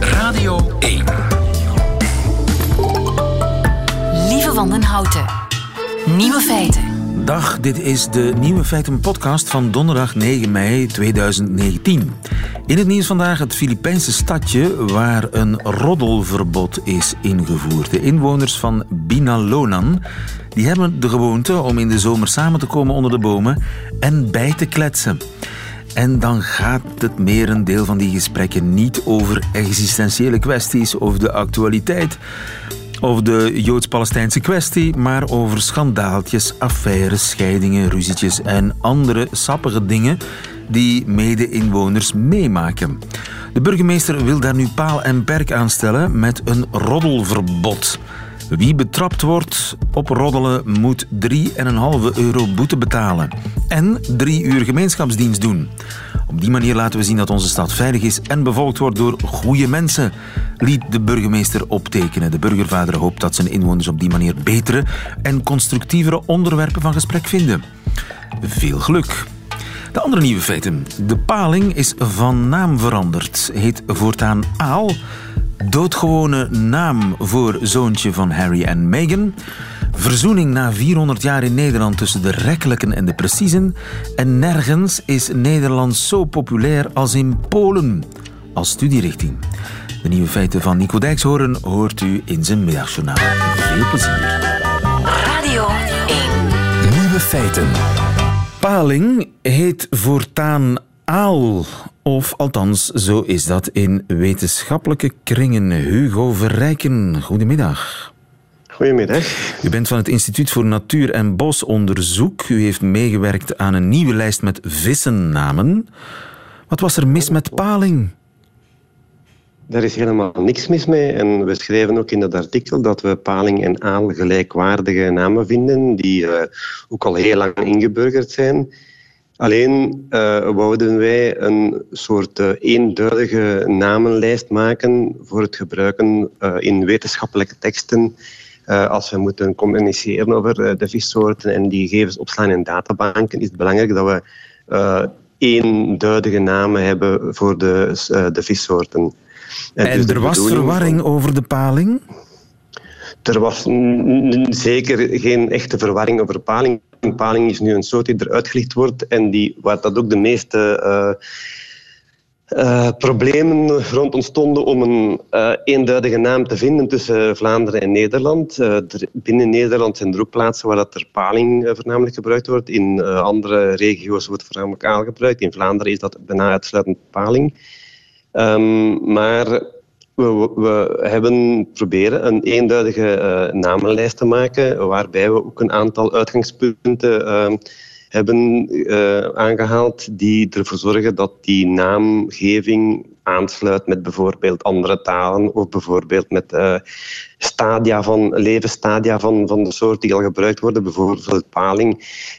Radio 1. Lieve Wandenhouten. Nieuwe feiten. Dag, dit is de Nieuwe Feiten podcast van donderdag 9 mei 2019. In het nieuws vandaag het Filipijnse stadje waar een roddelverbod is ingevoerd. De inwoners van Binalonan die hebben de gewoonte om in de zomer samen te komen onder de bomen en bij te kletsen. En dan gaat het merendeel van die gesprekken niet over existentiële kwesties of de actualiteit of de Joods-Palestijnse kwestie, maar over schandaaltjes, affaires, scheidingen, ruzietjes en andere sappige dingen die mede-inwoners meemaken. De burgemeester wil daar nu paal en perk aan stellen met een roddelverbod. Wie betrapt wordt op roddelen moet 3,5 euro boete betalen. En drie uur gemeenschapsdienst doen. Op die manier laten we zien dat onze stad veilig is en bevolkt wordt door goede mensen, liet de burgemeester optekenen. De burgervader hoopt dat zijn inwoners op die manier betere en constructievere onderwerpen van gesprek vinden. Veel geluk. De andere nieuwe feiten. De paling is van naam veranderd. Heet voortaan Aal Doodgewone naam voor zoontje van Harry en Meghan. Verzoening na 400 jaar in Nederland tussen de rekkelijken en de preciezen. En nergens is Nederlands zo populair als in Polen als studierichting. De nieuwe feiten van Nico Dijkshoorn hoort u in zijn middagjournaal. Veel plezier. Radio 1. Nieuwe feiten. Paling heet voortaan aal. Of althans, zo is dat in wetenschappelijke kringen. Hugo Verrijken, goedemiddag. Goedemiddag. U bent van het Instituut voor Natuur- en Bosonderzoek. U heeft meegewerkt aan een nieuwe lijst met vissennamen. Wat was er mis met paling? Daar is helemaal niks mis mee. En we schrijven ook in dat artikel dat we paling en aal gelijkwaardige namen vinden, die uh, ook al heel lang ingeburgerd zijn. Alleen uh, wouden wij een soort uh, eenduidige namenlijst maken voor het gebruiken uh, in wetenschappelijke teksten als we moeten communiceren over de vissoorten en die gegevens opslaan in databanken, is het belangrijk dat we eenduidige namen hebben voor de, de vissoorten. En, en dus er was verwarring over de paling? Er was zeker geen echte verwarring over paling. Paling is nu een soort die eruit gelicht wordt en die, waar dat ook de meeste uh, uh, problemen rond ontstonden om een eenduidige naam te vinden tussen Vlaanderen en Nederland. Er, binnen Nederland zijn er ook plaatsen waar dat er paling voornamelijk gebruikt wordt. In andere regio's wordt voornamelijk aal gebruikt. In Vlaanderen is dat bijna uitsluitend paling. Um, maar we, hebben proberen een eenduidige uh, namenlijst te maken, waarbij we ook een aantal uitgangspunten uh, hebben uh, aangehaald die ervoor zorgen dat die naamgeving aansluit met bijvoorbeeld andere talen of bijvoorbeeld met uh, stadia van, levensstadia van, van de soort die al gebruikt worden. Bijvoorbeeld paling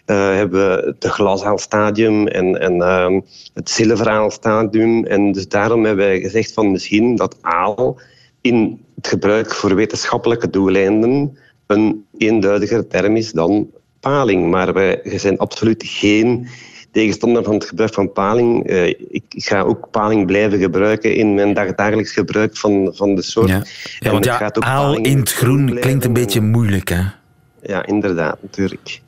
uh, hebben we het glashaalstadium en, en uh, het zilveraalstadium. En dus daarom hebben wij gezegd van misschien dat aal in het gebruik voor wetenschappelijke doeleinden een eenduidiger term is dan paling. Maar wij zijn absoluut geen tegenstander van het gebruik van paling. Uh, ik ga ook paling blijven gebruiken in mijn dagdagelijks gebruik van, van de soort. Ja, ja want ja, aal in het groen klinkt een beetje moeilijk, hè? Ja, inderdaad, natuurlijk.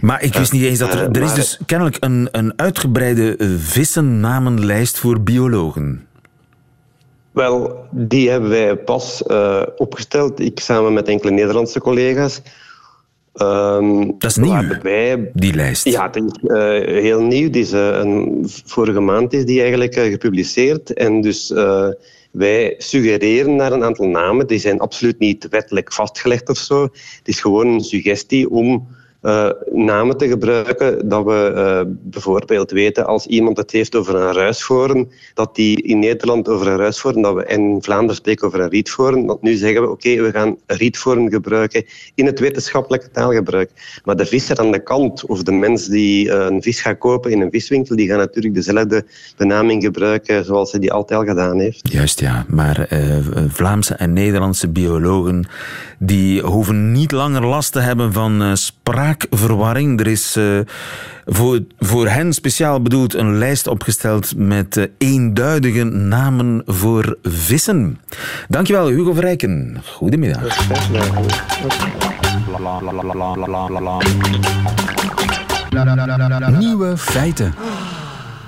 Maar ik wist niet eens dat er... Er is dus kennelijk een, een uitgebreide vissennamenlijst voor biologen. Wel, die hebben wij pas uh, opgesteld, ik samen met enkele Nederlandse collega's. Um, dat is nieuw, wij, die lijst. Ja, het is uh, heel nieuw. Die is, uh, een, vorige maand is die eigenlijk uh, gepubliceerd. En dus wij suggereren naar een aantal namen. Die zijn absoluut niet wettelijk vastgelegd of zo. Het is gewoon een suggestie om uh, namen te gebruiken dat we uh, bijvoorbeeld weten als iemand het heeft over een ruisvoren, dat die in Nederland over een ruisvoren, dat we in Vlaanderen spreken over een rietvoren, dat nu zeggen we oké, we gaan rietvoren gebruiken in het wetenschappelijke taalgebruik. Maar de visser aan de kant of de mens die uh, een vis gaat kopen in een viswinkel, die gaat natuurlijk dezelfde benaming gebruiken zoals hij die altijd al gedaan heeft. Juist ja, maar Vlaamse en Nederlandse biologen die hoeven niet langer last te hebben van spraak spraakverwarring. Er is uh, voor, voor hen speciaal bedoeld een lijst opgesteld met uh, eenduidige namen voor vissen. Dankjewel, Hugo Verrijken. Goedemiddag. Nieuwe feiten.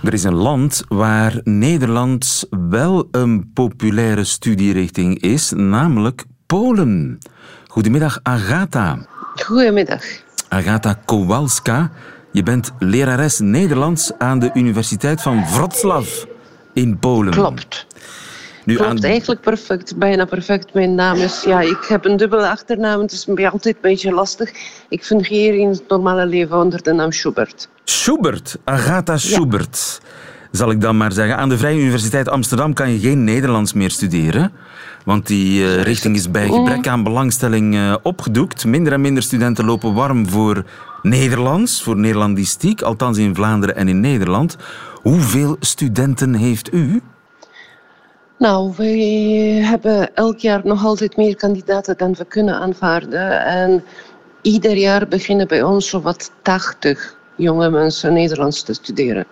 Er is een land waar Nederlands wel een populaire studierichting is, namelijk Polen. Goedemiddag, Agatha. Goedemiddag. Agatha Kowalska. Je bent lerares Nederlands aan de Universiteit van Wrocław in Polen. Klopt. Nu Klopt, aan... eigenlijk perfect, bijna perfect. Mijn naam is, ja, ik heb een dubbele achternaam, het is mij altijd een beetje lastig. Ik fungeer in het normale leven onder de naam Schubert. Schubert, Agatha Schubert. Zal ik dan maar zeggen. Aan de Vrije Universiteit Amsterdam kan je geen Nederlands meer studeren. Want die uh, richting is bij gebrek aan belangstelling uh, opgedoekt. Minder en minder studenten lopen warm voor Nederlands, voor Nederlandistiek, althans in Vlaanderen en in Nederland. Hoeveel studenten heeft u? Nou, wij hebben elk jaar nog altijd meer kandidaten dan we kunnen aanvaarden. En ieder jaar beginnen bij ons zowat 80 jonge mensen Nederlands te studeren.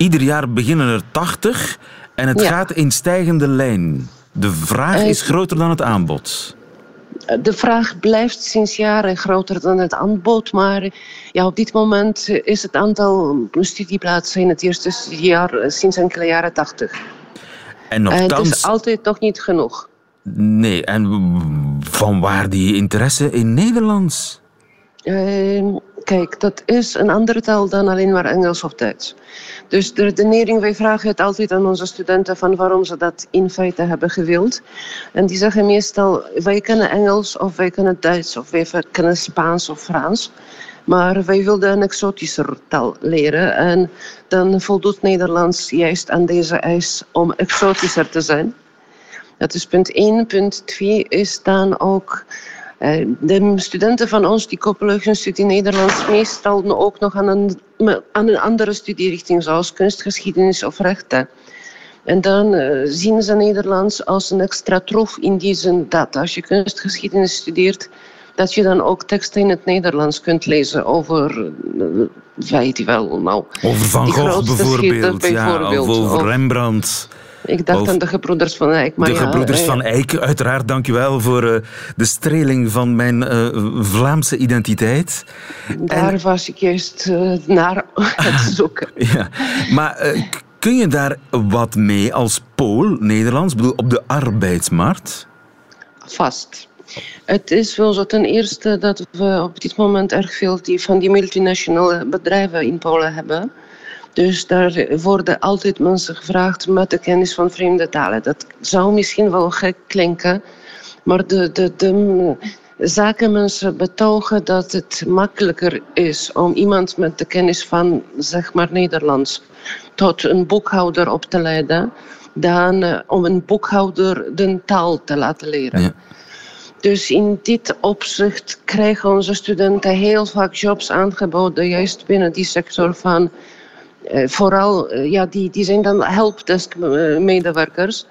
Ieder jaar beginnen er 80 en het gaat in stijgende lijn. De vraag is groter dan het aanbod. De vraag blijft sinds jaren groter dan het aanbod, maar ja, op dit moment is het aantal studieplaatsen in het eerste jaar sinds enkele jaren 80. En nogthans... Het is altijd nog niet genoeg. Nee, en van waar die interesse in Nederlands? Uh, kijk, dat is een andere taal dan alleen maar Engels of Duits. Dus de redenering, wij vragen het altijd aan onze studenten van waarom ze dat in feite hebben gewild. En die zeggen meestal, wij kennen Engels of wij kennen Duits of wij kennen Spaans of Frans. Maar wij wilden een exotischer taal leren. En dan voldoet Nederlands juist aan deze eis om exotischer te zijn. Dat is punt 1. Punt 2 is dan ook de studenten van ons die koppelen hun studie Nederlands meestal ook nog aan een, aan een andere studierichting, zoals kunstgeschiedenis of rechten. En dan uh, zien ze Nederlands als een extra troef in die zin dat als je kunstgeschiedenis studeert, dat je dan ook teksten in het Nederlands kunt lezen over, uh, weet je wel, nou... Over Van Gogh bijvoorbeeld, ja, of over Rembrandt. Ik dacht aan de gebroeders van Eyck. Maar de gebroeders van Eyck, uiteraard. Dank u wel voor uh, de streling van mijn uh, Vlaamse identiteit. Daar en... was ik juist uh, naar het zoeken. ja. Maar kun je daar wat mee als Pool, Nederlands, bedoel, op de arbeidsmarkt? Vast. Het is wel zo ten eerste dat we op dit moment erg veel die, van die multinationale bedrijven in Polen hebben. Dus daar worden altijd mensen gevraagd met de kennis van vreemde talen. Dat zou misschien wel gek klinken, maar de, de, de zakenmensen betogen dat het makkelijker is om iemand met de kennis van zeg maar Nederlands tot een boekhouder op te leiden dan uh, om een boekhouder de taal te laten leren. Ja. Dus in dit opzicht krijgen onze studenten heel vaak jobs aangeboden, juist binnen die sector van vooral, uh, ja, die, die zijn dan helpdesk-medewerkers.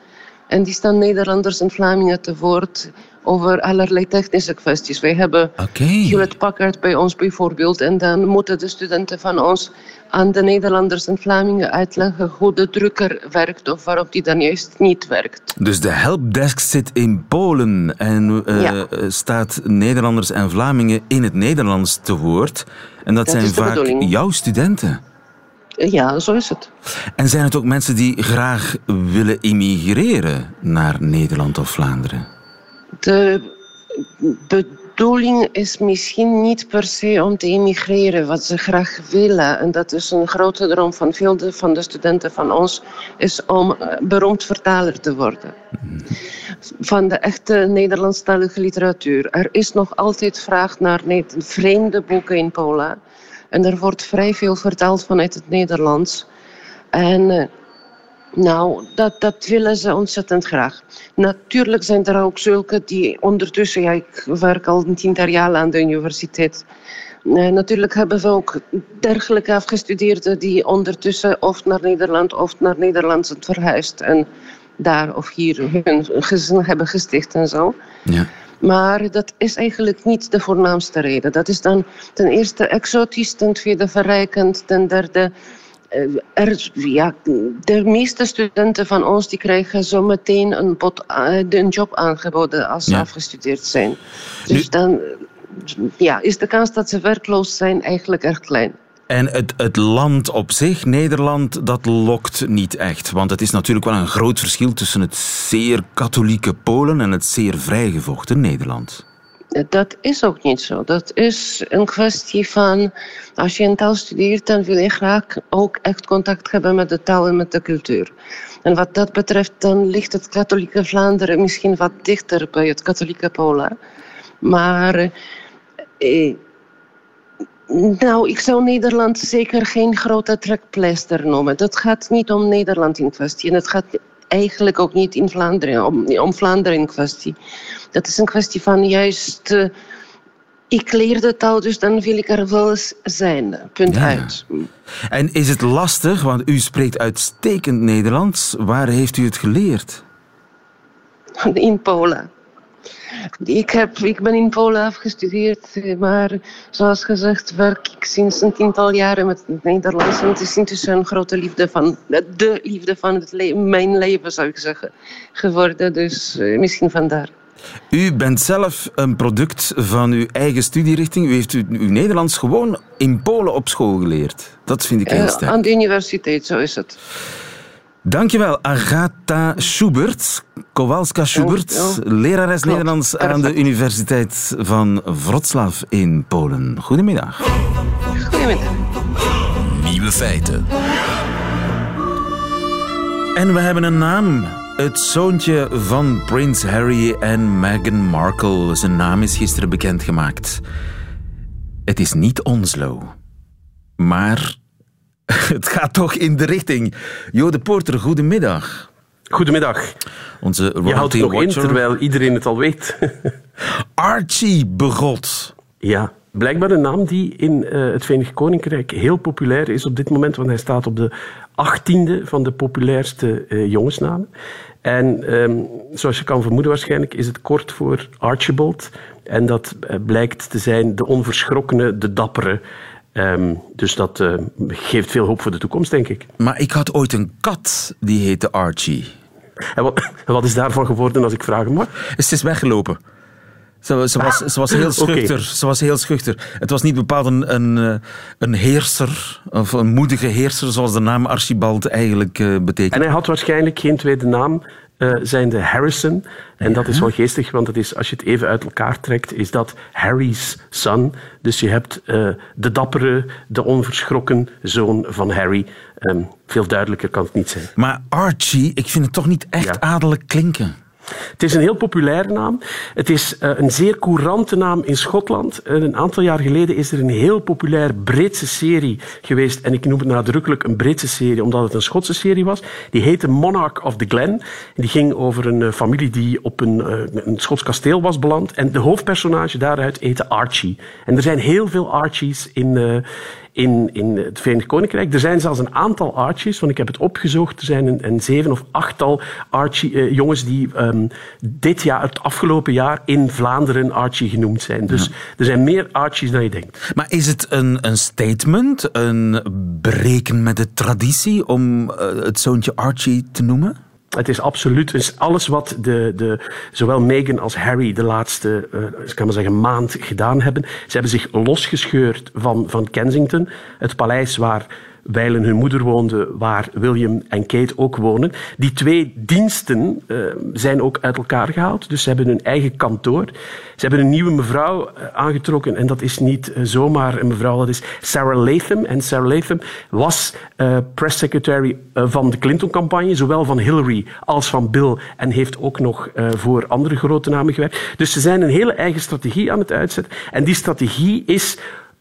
En die staan Nederlanders en Vlamingen te woord over allerlei technische kwesties. Wij hebben okay. Hewlett Packard bij ons bijvoorbeeld. En dan moeten de studenten van ons aan de Nederlanders en Vlamingen uitleggen hoe de drukker werkt of waarop die dan juist niet werkt. Dus de helpdesk zit in Polen en uh, ja. staat Nederlanders en Vlamingen in het Nederlands te woord. En dat, dat zijn vaak jouw studenten. Ja, zo is het. En zijn het ook mensen die graag willen immigreren naar Nederland of Vlaanderen? De bedoeling is misschien niet per se om te immigreren, wat ze graag willen. En dat is een grote droom van veel van de studenten van ons, is om eh, beroemd vertaler te worden. Van de echte Nederlandstalige literatuur. Er is nog altijd vraag naar vreemde boeken in Polen. En er wordt vrij veel vertaald vanuit het Nederlands. En uh, nou, dat, dat willen ze ontzettend graag. Natuurlijk zijn er ook zulke die ondertussen, ja, ik werk al een tiental jaar aan de universiteit. Uh, natuurlijk hebben we ook dergelijke afgestudeerden die ondertussen of naar Nederland of naar Nederland zijn verhuisd en daar of hier hun gezin hebben gesticht en zo. Ja. Maar dat is eigenlijk niet de voornaamste reden. Dat is dan ten eerste exotisch, ten tweede verrijkend, ten derde eh, er, ja, de meeste studenten van ons die krijgen zo meteen een, pot, eh, een job aangeboden als ze Ja. afgestudeerd zijn. Dus dan ja, is de kans dat ze werkloos zijn eigenlijk erg klein. En het, het land op zich, Nederland, dat lokt niet echt. Want het is natuurlijk wel een groot verschil tussen het zeer katholieke Polen en het zeer vrijgevochten Nederland. Dat is ook niet zo. Dat is een kwestie van, als je een taal studeert, dan wil je graag ook echt contact hebben met de taal en met de cultuur. En wat dat betreft, dan ligt het katholieke Vlaanderen misschien wat dichter bij het katholieke Polen. Maar, eh, nou, ik zou Nederland zeker geen grote trekpleister noemen. Dat gaat niet om Nederland in kwestie. En het gaat eigenlijk ook niet in Vlaanderen, om, om Vlaanderen in kwestie. Dat is een kwestie van juist. eh, ik leer de taal, dus dan wil ik er wel eens zijn. Punt Ja. uit. En is het lastig, want u spreekt uitstekend Nederlands. Waar heeft u het geleerd? In Polen. Ik, heb, ik ben in Polen afgestudeerd, eh, maar zoals gezegd werk ik sinds een tiental jaren met het Nederlands. En het is intussen een grote liefde van, de liefde van het le- mijn leven, zou ik zeggen, geworden. Dus eh, misschien vandaar. U bent zelf een product van uw eigen studierichting. U heeft uw, Nederlands gewoon in Polen op school geleerd. Dat vind ik heel Eh, sterk. aan de universiteit, zo is het. Dankjewel, Agatha Schubert, Kowalska Schubert, Dankjewel. lerares Klopt, Nederlands aan de. Universiteit van Wroclaw in Polen. Goedemiddag. Goedemiddag. Nieuwe feiten. En we hebben een naam. Het zoontje van Prins Harry en Meghan Markle. Zijn naam is gisteren bekendgemaakt. Het is niet Onslow. Maar het gaat toch in de richting. Jo de Porter, goedemiddag. Goedemiddag. Onze Je houdt het nog in, terwijl iedereen het al weet. Archie Begot. ja, blijkbaar een naam die in eh, het Verenigd Koninkrijk heel populair is op dit moment, want hij staat op de achttiende van de populairste eh, jongensnamen. En ehm, zoals je kan vermoeden waarschijnlijk is het kort voor Archibald. En dat eh, blijkt te zijn de onverschrokkene, de dappere. Ehm, dus dat eh, geeft veel hoop voor de toekomst, denk ik. Maar ik had ooit een kat die heette Archie. En wat, wat is daarvan geworden, als ik vragen mag? Ze is weggelopen. Ze, ze, was, ze was heel schuchter. Ze was heel schuchter. Het was niet bepaald een, een, eh, een heerser, of een moedige heerser, zoals de naam Archibald eigenlijk eh, betekent. En hij had waarschijnlijk geen tweede naam, eh zijnde Harrison. En dat is wel geestig, want het is, als je het even uit elkaar trekt, is dat Harry's son. Dus je hebt eh, de dappere, de onverschrokken zoon van Harry. Ehm, veel duidelijker kan het niet zijn. Maar Archie, ik vind het toch niet echt Ja. adellijk klinken. Het is een heel populaire naam. Het is eh, een zeer courante naam in Schotland. Eh, een aantal jaar geleden is er een heel populair Britse serie geweest. En ik noem het nadrukkelijk een Britse serie, omdat het een Schotse serie was. Die heette Monarch of the Glen. En die ging over een eh, familie die op een, een Schots kasteel was beland. En de hoofdpersonage daaruit heette Archie. En er zijn heel veel Archies in, in, in het Verenigd Koninkrijk. Er zijn zelfs een aantal Archies, want ik heb het opgezocht. Er zijn een, een zeven of achttal Archie, eh, jongens die ehm, dit jaar, het afgelopen jaar in Vlaanderen Archie genoemd zijn. Dus er zijn meer Archies dan je denkt. Maar is het een, een statement, een breken met de traditie om eh, het zoontje Archie te noemen? Het is absoluut alles wat de, de, zowel Meghan als Harry de laatste eh, kan zeggen, maand gedaan hebben. Ze hebben zich losgescheurd van, van Kensington, het paleis waar wijlen hun moeder woonde, waar William en Kate ook wonen. Die twee diensten eh, zijn ook uit elkaar gehaald, dus ze hebben hun eigen kantoor. Ze hebben een nieuwe mevrouw eh, aangetrokken en dat is niet eh, zomaar een mevrouw, dat is Sarah Latham. En Sarah Latham was eh press secretary van de Clinton-campagne, zowel van Hillary als van Bill, en heeft ook nog eh, voor andere grote namen gewerkt. Dus ze zijn een hele eigen strategie aan het uitzetten. En die strategie is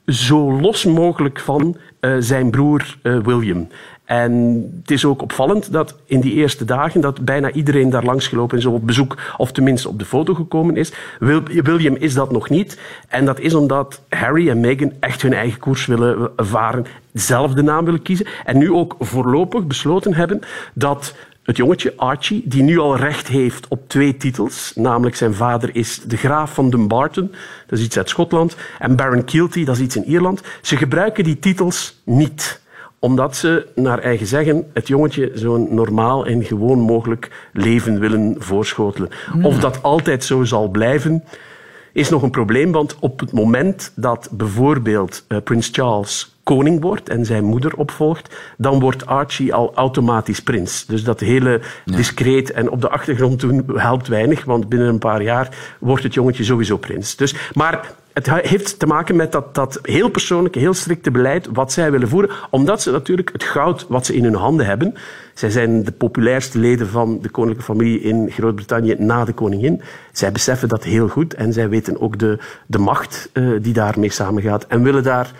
zo los mogelijk van eh, zijn broer eh, William. En het is ook opvallend dat in die eerste dagen dat bijna iedereen daar langs gelopen en zo op bezoek, of tenminste op de foto gekomen is. Wil- William is dat nog niet. En dat is omdat Harry en Meghan echt hun eigen koers willen varen, zelf de naam willen kiezen. En nu ook voorlopig besloten hebben dat het jongetje Archie, die nu al recht heeft op twee titels. Namelijk zijn vader is de graaf van Dumbarton, dat is iets uit Schotland. En Baron Keelty, dat is iets in Ierland. Ze gebruiken die titels niet omdat ze, naar eigen zeggen, het jongetje zo'n normaal en gewoon mogelijk leven willen voorschotelen. Of dat altijd zo zal blijven, is nog een probleem. Want op het moment dat bijvoorbeeld uh, Prins Charles koning wordt en zijn moeder opvolgt, dan wordt Archie al automatisch prins. Dus dat hele discreet en op de achtergrond doen helpt weinig, want binnen een paar jaar wordt het jongetje sowieso prins. Dus, maar het heeft te maken met dat, dat heel persoonlijke, heel strikte beleid wat zij willen voeren, omdat ze natuurlijk het goud wat ze in hun handen hebben, zij zijn de populairste leden van de koninklijke familie in Groot-Brittannië na de koningin. Zij beseffen dat heel goed en zij weten ook de, de macht uh, die daarmee samengaat en willen daar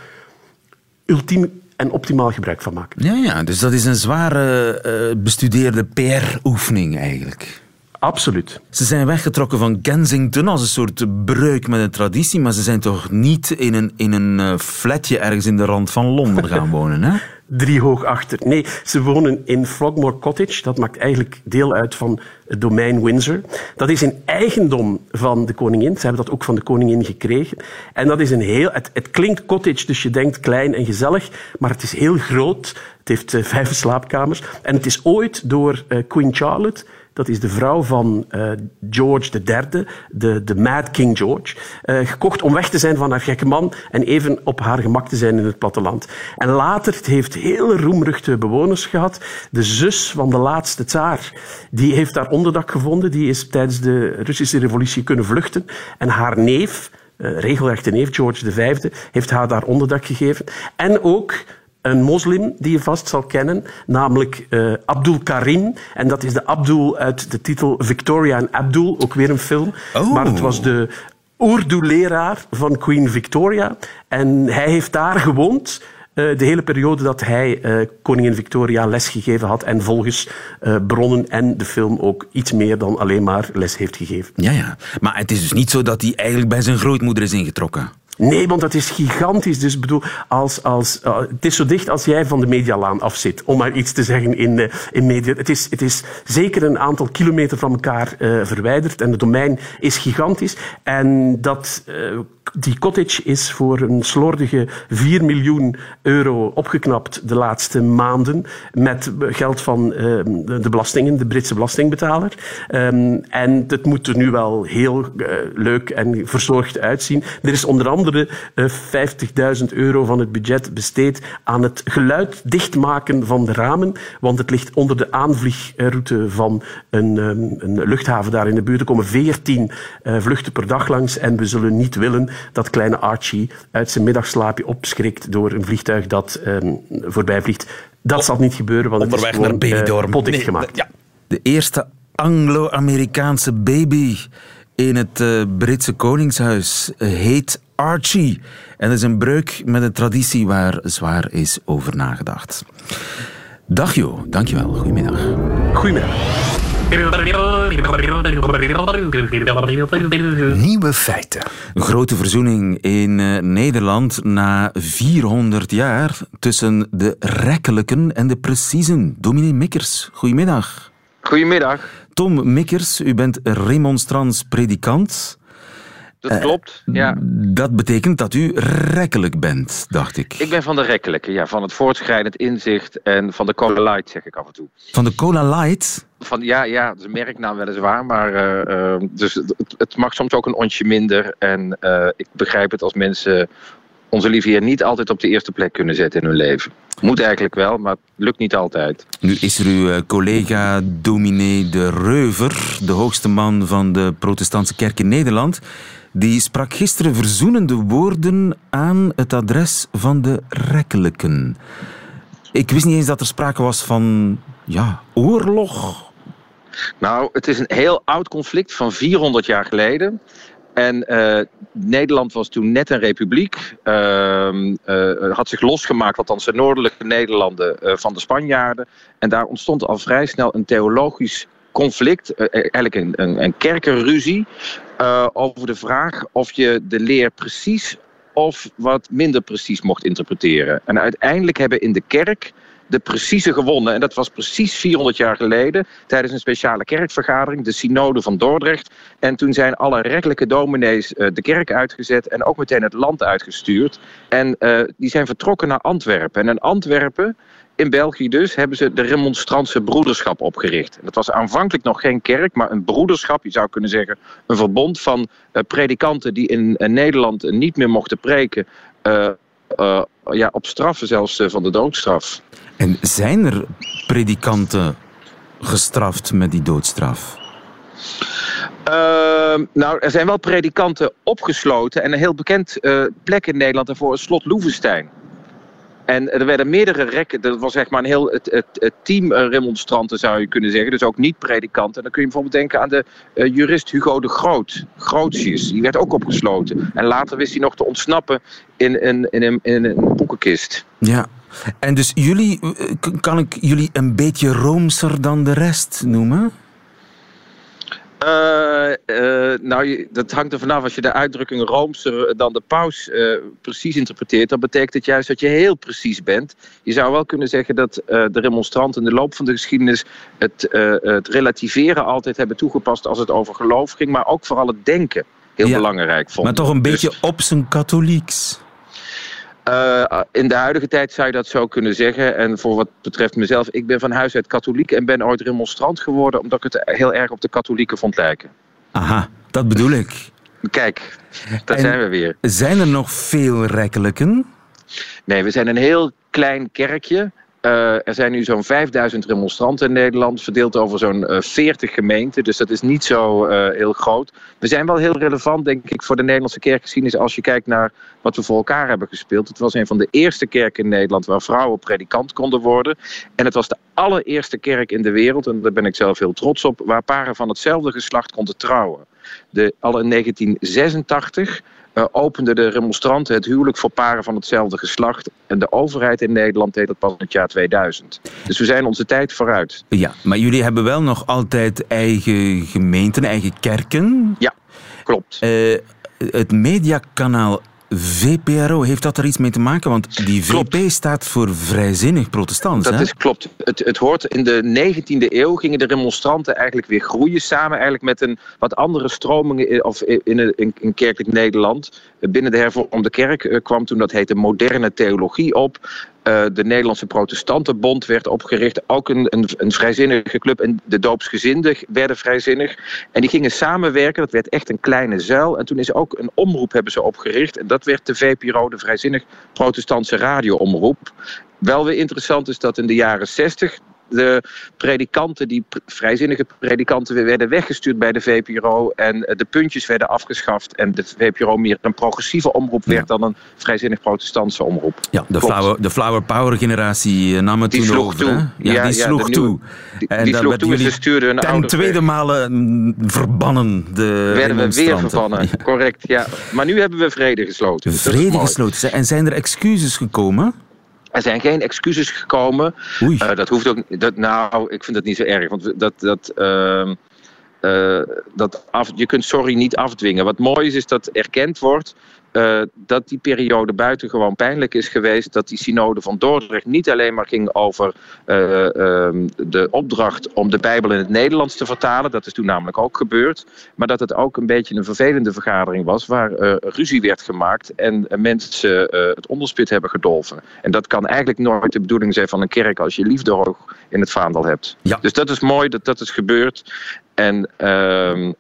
ultiem en optimaal gebruik van maken. Ja, ja dus dat is een zware uh, bestudeerde PR-oefening eigenlijk. Absoluut. Ze zijn weggetrokken van Kensington als een soort breuk met een traditie, maar ze zijn toch niet in een, in een uh, flatje ergens in de rand van Londen gaan wonen, hè? Drie hoog achter. Nee, ze wonen in Frogmore Cottage. Dat maakt eigenlijk deel uit van het domein Windsor. Dat is een eigendom van de koningin. Ze hebben dat ook van de koningin gekregen. En dat is een heel... Het, het klinkt cottage, dus je denkt klein en gezellig, maar het is heel groot. Het heeft uh, vijf slaapkamers. En het is ooit door uh, Queen Charlotte dat is de vrouw van uh, George III, de, de Mad King George. Uh, gekocht om weg te zijn van haar gekke man en even op haar gemak te zijn in het platteland. En later, het heeft hele roemruchte bewoners gehad. De zus van de laatste tsaar, die heeft daar onderdak gevonden. Die is tijdens de Russische revolutie kunnen vluchten. En haar neef, uh, regelrechte neef, George V, heeft haar daar onderdak gegeven. En ook een moslim die je vast zal kennen, namelijk uh, Abdul Karim. En dat is de Abdul uit de titel Victoria en Abdul, ook weer een film. Oh. Maar het was de Urdu-leraar van Queen Victoria. En hij heeft daar gewoond. Uh, de hele periode dat hij uh, koningin Victoria lesgegeven had en volgens uh, bronnen en de film ook iets meer dan alleen maar les heeft gegeven. Ja, ja. Maar het is dus niet zo dat hij eigenlijk bij zijn grootmoeder is ingetrokken. Nee, want dat is gigantisch. Dus bedoel, als, als, uh, het is zo dicht als jij van de Medialaan afzit, om maar iets te zeggen in, uh, in media. Het is, het is zeker een aantal kilometer van elkaar uh, verwijderd en het domein is gigantisch. En dat die cottage is voor een slordige 4 miljoen euro opgeknapt de laatste maanden met geld van de belastingen, de Britse belastingbetaler. Um, en het moet er nu wel heel leuk en verzorgd uitzien. Er is onder andere uh, 50.000 euro van het budget besteed aan het geluid dichtmaken van de ramen, want het ligt onder de aanvliegroute van een, um, een luchthaven daar in de buurt. Er komen 14 vluchten per dag langs en we zullen niet willen dat kleine Archie uit zijn middagslaapje opschrikt door een vliegtuig dat um, voorbij vliegt. Dat zal niet gebeuren, want Onderweg het is gewoon naar uh, potdicht Nee, gemaakt. Ja. De eerste Anglo-Amerikaanse baby in het uh, Britse Koningshuis heet Archie. En dat is een breuk met een traditie waar zwaar is over nagedacht. Dag Jo, dankjewel. Goedemiddag. Goedemiddag. Nieuwe feiten. Een grote verzoening in uh, Nederland na 400 jaar tussen de rekkelijken en de preciezen. Dominee Mikkers, goedemiddag. Goedemiddag. Tom Mikkers, u bent remonstrants predikant. Dat uh, klopt, ja. Dat betekent dat u rekkelijk bent, dacht ik. Ik ben van de rekkelijke, ja. Van het voortschrijdend inzicht en van de Cola Light, zeg ik af en toe. Van de Cola Light? Van, ja, ja, dat is een merknaam weliswaar, maar uh, uh, dus het, het, mag soms ook een onsje minder. En uh, ik begrijp het als mensen onze lieve heer niet altijd op de eerste plek kunnen zetten in hun leven. Moet eigenlijk wel, maar het lukt niet altijd. Nu is er uw collega dominee De Reuver, de hoogste man van de protestantse kerk in Nederland. Die sprak gisteren verzoenende woorden aan het adres van de rekkelijken. Ik wist niet eens dat er sprake was van ja, oorlog. Nou, het is een heel oud conflict van 400 jaar geleden. En uh, Nederland was toen net een republiek. Uh, had zich losgemaakt, althans de noordelijke Nederlanden, uh, van de Spanjaarden. En daar ontstond al vrij snel een theologisch conflict, eigenlijk een, een, een kerkenruzie, over de vraag of je de leer precies of wat minder precies mocht interpreteren. En uiteindelijk hebben in de kerk de precieze gewonnen. En dat was precies 400 jaar geleden tijdens een speciale kerkvergadering, de Synode van Dordrecht. En toen zijn alle rechtelijke dominees uh, de kerk uitgezet en ook meteen het land uitgestuurd. En uh, die zijn vertrokken naar Antwerpen. En in Antwerpen in België dus hebben ze de Remonstrantse Broederschap opgericht. En dat was aanvankelijk nog geen kerk, maar een broederschap, je zou kunnen zeggen een verbond van uh, predikanten die in Nederland niet meer mochten preken, uh, ja, op straffen zelfs van de doodstraf. En zijn er predikanten gestraft met die doodstraf? Uh, nou, er zijn wel predikanten opgesloten. En een heel bekend uh, plek in Nederland daarvoor is Slot Loevestein. En er werden meerdere rekken, dat was zeg maar een heel het, het, team remonstranten zou je kunnen zeggen, dus ook niet predikanten. En dan kun je bijvoorbeeld denken aan de uh, jurist Hugo de Groot, Grootjes, die werd ook opgesloten. En later wist hij nog te ontsnappen in, in, in, in, een boekenkist. Ja, en dus jullie, kan ik jullie een beetje roomser dan de rest noemen? Uh, uh, nou, dat hangt er vanaf. Als je de uitdrukking roomser dan de paus uh, precies interpreteert, dan betekent het juist dat je heel precies bent. Je zou wel kunnen zeggen dat de remonstranten in de loop van de geschiedenis het, het, relativeren altijd hebben toegepast als het over geloof ging, maar ook vooral het denken heel ja, belangrijk vonden. Maar toch een beetje dus, op zijn katholieks. Uh, in de huidige tijd zou je dat zo kunnen zeggen. En voor wat betreft mezelf, ik ben van huis uit katholiek en ben ooit remonstrant geworden omdat ik het heel erg op de katholieken vond lijken. Aha, dat bedoel ik. Kijk, daar en zijn we weer. Zijn er nog veel rekkelijken? Nee, we zijn een heel klein kerkje. Uh, er zijn nu zo'n 5000 remonstranten in Nederland, verdeeld over zo'n uh, 40 gemeenten. Dus dat is niet zo uh, heel groot. We zijn wel heel relevant, denk ik, voor de Nederlandse kerkgeschiedenis als je kijkt naar wat we voor elkaar hebben gespeeld. Het was een van de eerste kerken in Nederland waar vrouwen predikant konden worden. En het was de allereerste kerk in de wereld, en daar ben ik zelf heel trots op, waar paren van hetzelfde geslacht konden trouwen. De, al in 1986 uh, openden de remonstranten het huwelijk voor paren van hetzelfde geslacht. En de overheid in Nederland deed dat pas in het jaar 2000. Dus we zijn onze tijd vooruit. Ja, maar jullie hebben wel nog altijd eigen gemeenten, eigen kerken. Ja, klopt. Uh, het mediakanaal VPRO, heeft dat er iets mee te maken? Want die VP klopt. staat voor vrijzinnig protestant. Dat hè? is klopt. Het, het hoort in de 19e eeuw gingen de remonstranten eigenlijk weer groeien samen eigenlijk met een wat andere stromingen in, of in, in, in kerkelijk Nederland. Binnen de hervormde kerk kwam toen dat heette moderne theologie op. Uh, de Nederlandse Protestantenbond werd opgericht. Ook een, een, een vrijzinnige club. En de doopsgezinden werden vrijzinnig. En die gingen samenwerken. Dat werd echt een kleine zuil. En toen is ook een omroep hebben ze opgericht. En dat werd de VPRO, de Vrijzinnig Protestantse radioomroep. Wel weer interessant is dat in de jaren 60 de predikanten, die vrijzinnige predikanten, werden weggestuurd bij de VPRO. En de puntjes werden afgeschaft. En de VPRO meer een progressieve omroep werd ja. dan een vrijzinnig protestantse omroep. Ja, de, flower, de flower power generatie nam het die toen sloeg over. Toe. Ja, ja, die sloeg toe. Die, en die sloeg toe en ze stuurden een ten tweede malen verbannen. De werden we weer verbannen, correct. Ja. Maar nu hebben we vrede gesloten. Vrede gesloten. En zijn er excuses gekomen? Er zijn geen excuses gekomen. Uh, dat hoeft ook. Dat, nou, ik vind dat niet zo erg. Want dat. dat uh, uh, dat af, je kunt sorry niet afdwingen. Wat mooi is, is dat erkend wordt uh, dat die periode buitengewoon pijnlijk is geweest. Dat die synode van Dordrecht niet alleen maar ging over uh, uh, de opdracht om de Bijbel in het Nederlands te vertalen. Dat is toen namelijk ook gebeurd. Maar dat het ook een beetje een vervelende vergadering was. Waar ruzie werd gemaakt en mensen het onderspit hebben gedolven. En dat kan eigenlijk nooit de bedoeling zijn van een kerk als je liefde hoog in het vaandel hebt. Ja. Dus dat is mooi dat dat is gebeurd. En ehm,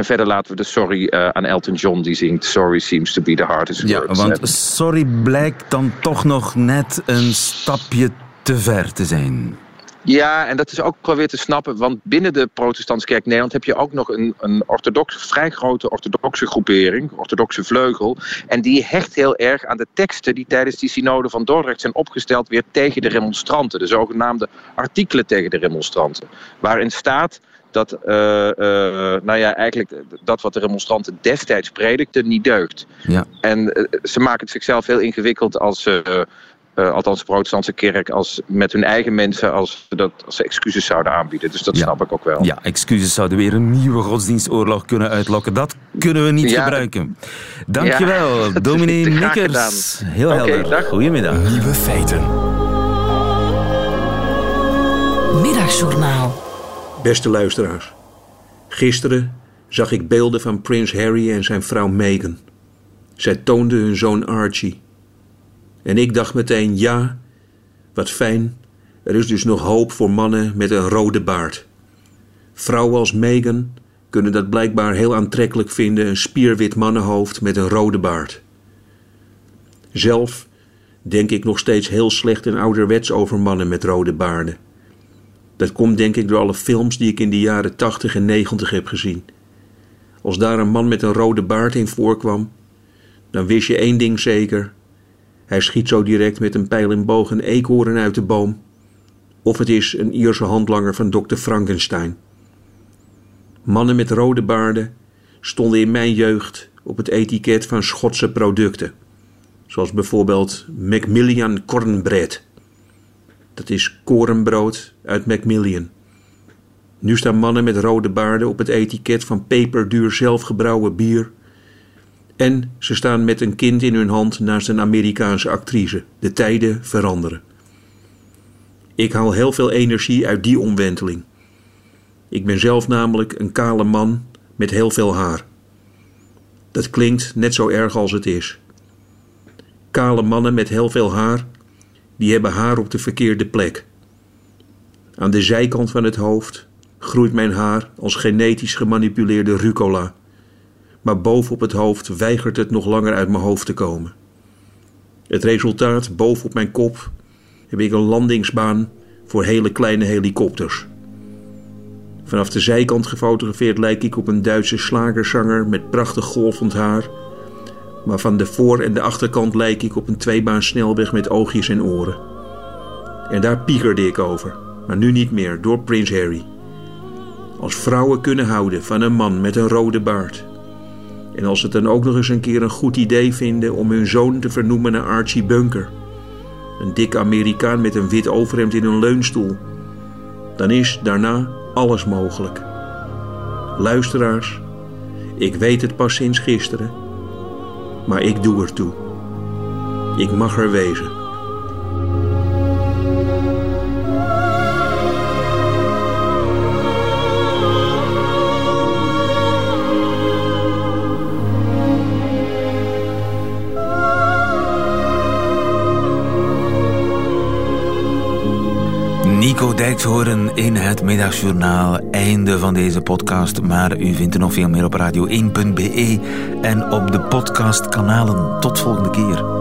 en verder laten we de sorry uh, aan Elton John die zingt Sorry seems to be the hardest ja, word. want sorry blijkt dan toch nog net een stapje te ver te zijn. Ja, en dat is ook weer te snappen, want binnen de protestantse kerk Nederland heb je ook nog een, een orthodox, vrij grote orthodoxe groepering, orthodoxe vleugel. En die hecht heel erg aan de teksten die tijdens die synode van Dordrecht zijn opgesteld weer tegen de remonstranten. De zogenaamde artikelen tegen de remonstranten. Waarin staat dat, uh, uh, nou ja, eigenlijk dat wat de remonstranten destijds predikten niet deugt. Ja. En uh, ze maken het zichzelf heel ingewikkeld als ze, althans de protestantse kerk, als met hun eigen mensen, als, dat, als ze excuses zouden aanbieden. Dus dat ja. snap ik ook wel. Ja, excuses zouden weer een nieuwe godsdienstoorlog kunnen uitlokken. Dat kunnen we niet Ja. gebruiken. Dankjewel, Ja. dominee Nikkers. Heel helder. dag. Goedemiddag. Nieuwe feiten. Middagjournaal. Beste luisteraars, gisteren zag ik beelden van prins Harry en zijn vrouw Meghan. Zij toonden hun zoon Archie. En ik dacht meteen, ja, wat fijn, er is dus nog hoop voor mannen met een rode baard. Vrouwen als Meghan kunnen dat blijkbaar heel aantrekkelijk vinden, een spierwit mannenhoofd met een rode baard. Zelf denk ik nog steeds heel slecht en ouderwets over mannen met rode baarden. Dat komt denk ik door alle films die ik in de jaren 80 en 90 heb gezien. Als daar een man met een rode baard in voorkwam, dan wist je één ding zeker. Hij schiet zo direct met een pijl en boog een eekhoorn uit de boom. Of het is een Ierse handlanger van dokter Frankenstein. Mannen met rode baarden stonden in mijn jeugd op het etiket van Schotse producten. Zoals bijvoorbeeld Macmillan Cornbread. Dat is korenbrood uit Macmillan. Nu staan mannen met rode baarden op het etiket van peperduur zelfgebrouwen bier. En ze staan met een kind in hun hand naast een Amerikaanse actrice. De tijden veranderen. Ik haal heel veel energie uit die omwenteling. Ik ben zelf namelijk een kale man met heel veel haar. Dat klinkt net zo erg als het is. Kale mannen met heel veel haar, die hebben haar op de verkeerde plek. Aan de zijkant van het hoofd groeit mijn haar als genetisch gemanipuleerde rucola. Maar boven op het hoofd weigert het nog langer uit mijn hoofd te komen. Het resultaat boven op mijn kop heb ik een landingsbaan voor hele kleine helikopters. Vanaf de zijkant gefotografeerd lijk ik op een Duitse slagerzanger met prachtig golvend haar. Maar van de voor- en de achterkant lijk ik op een tweebaan snelweg met oogjes en oren. En daar piekerde ik over, maar nu niet meer, door Prins Harry. Als vrouwen kunnen houden van een man met een rode baard. En als ze dan ook nog eens een keer een goed idee vinden om hun zoon te vernoemen naar Archie Bunker. Een dikke Amerikaan met een wit overhemd in een leunstoel. Dan is daarna alles mogelijk. Luisteraars, ik weet het pas sinds gisteren, maar ik doe er toe. Ik mag er wezen. Nico Dijkshoorn in het middagjournaal. Einde van deze podcast. Maar u vindt er nog veel meer op radio1.be en op de podcastkanalen. Tot volgende keer.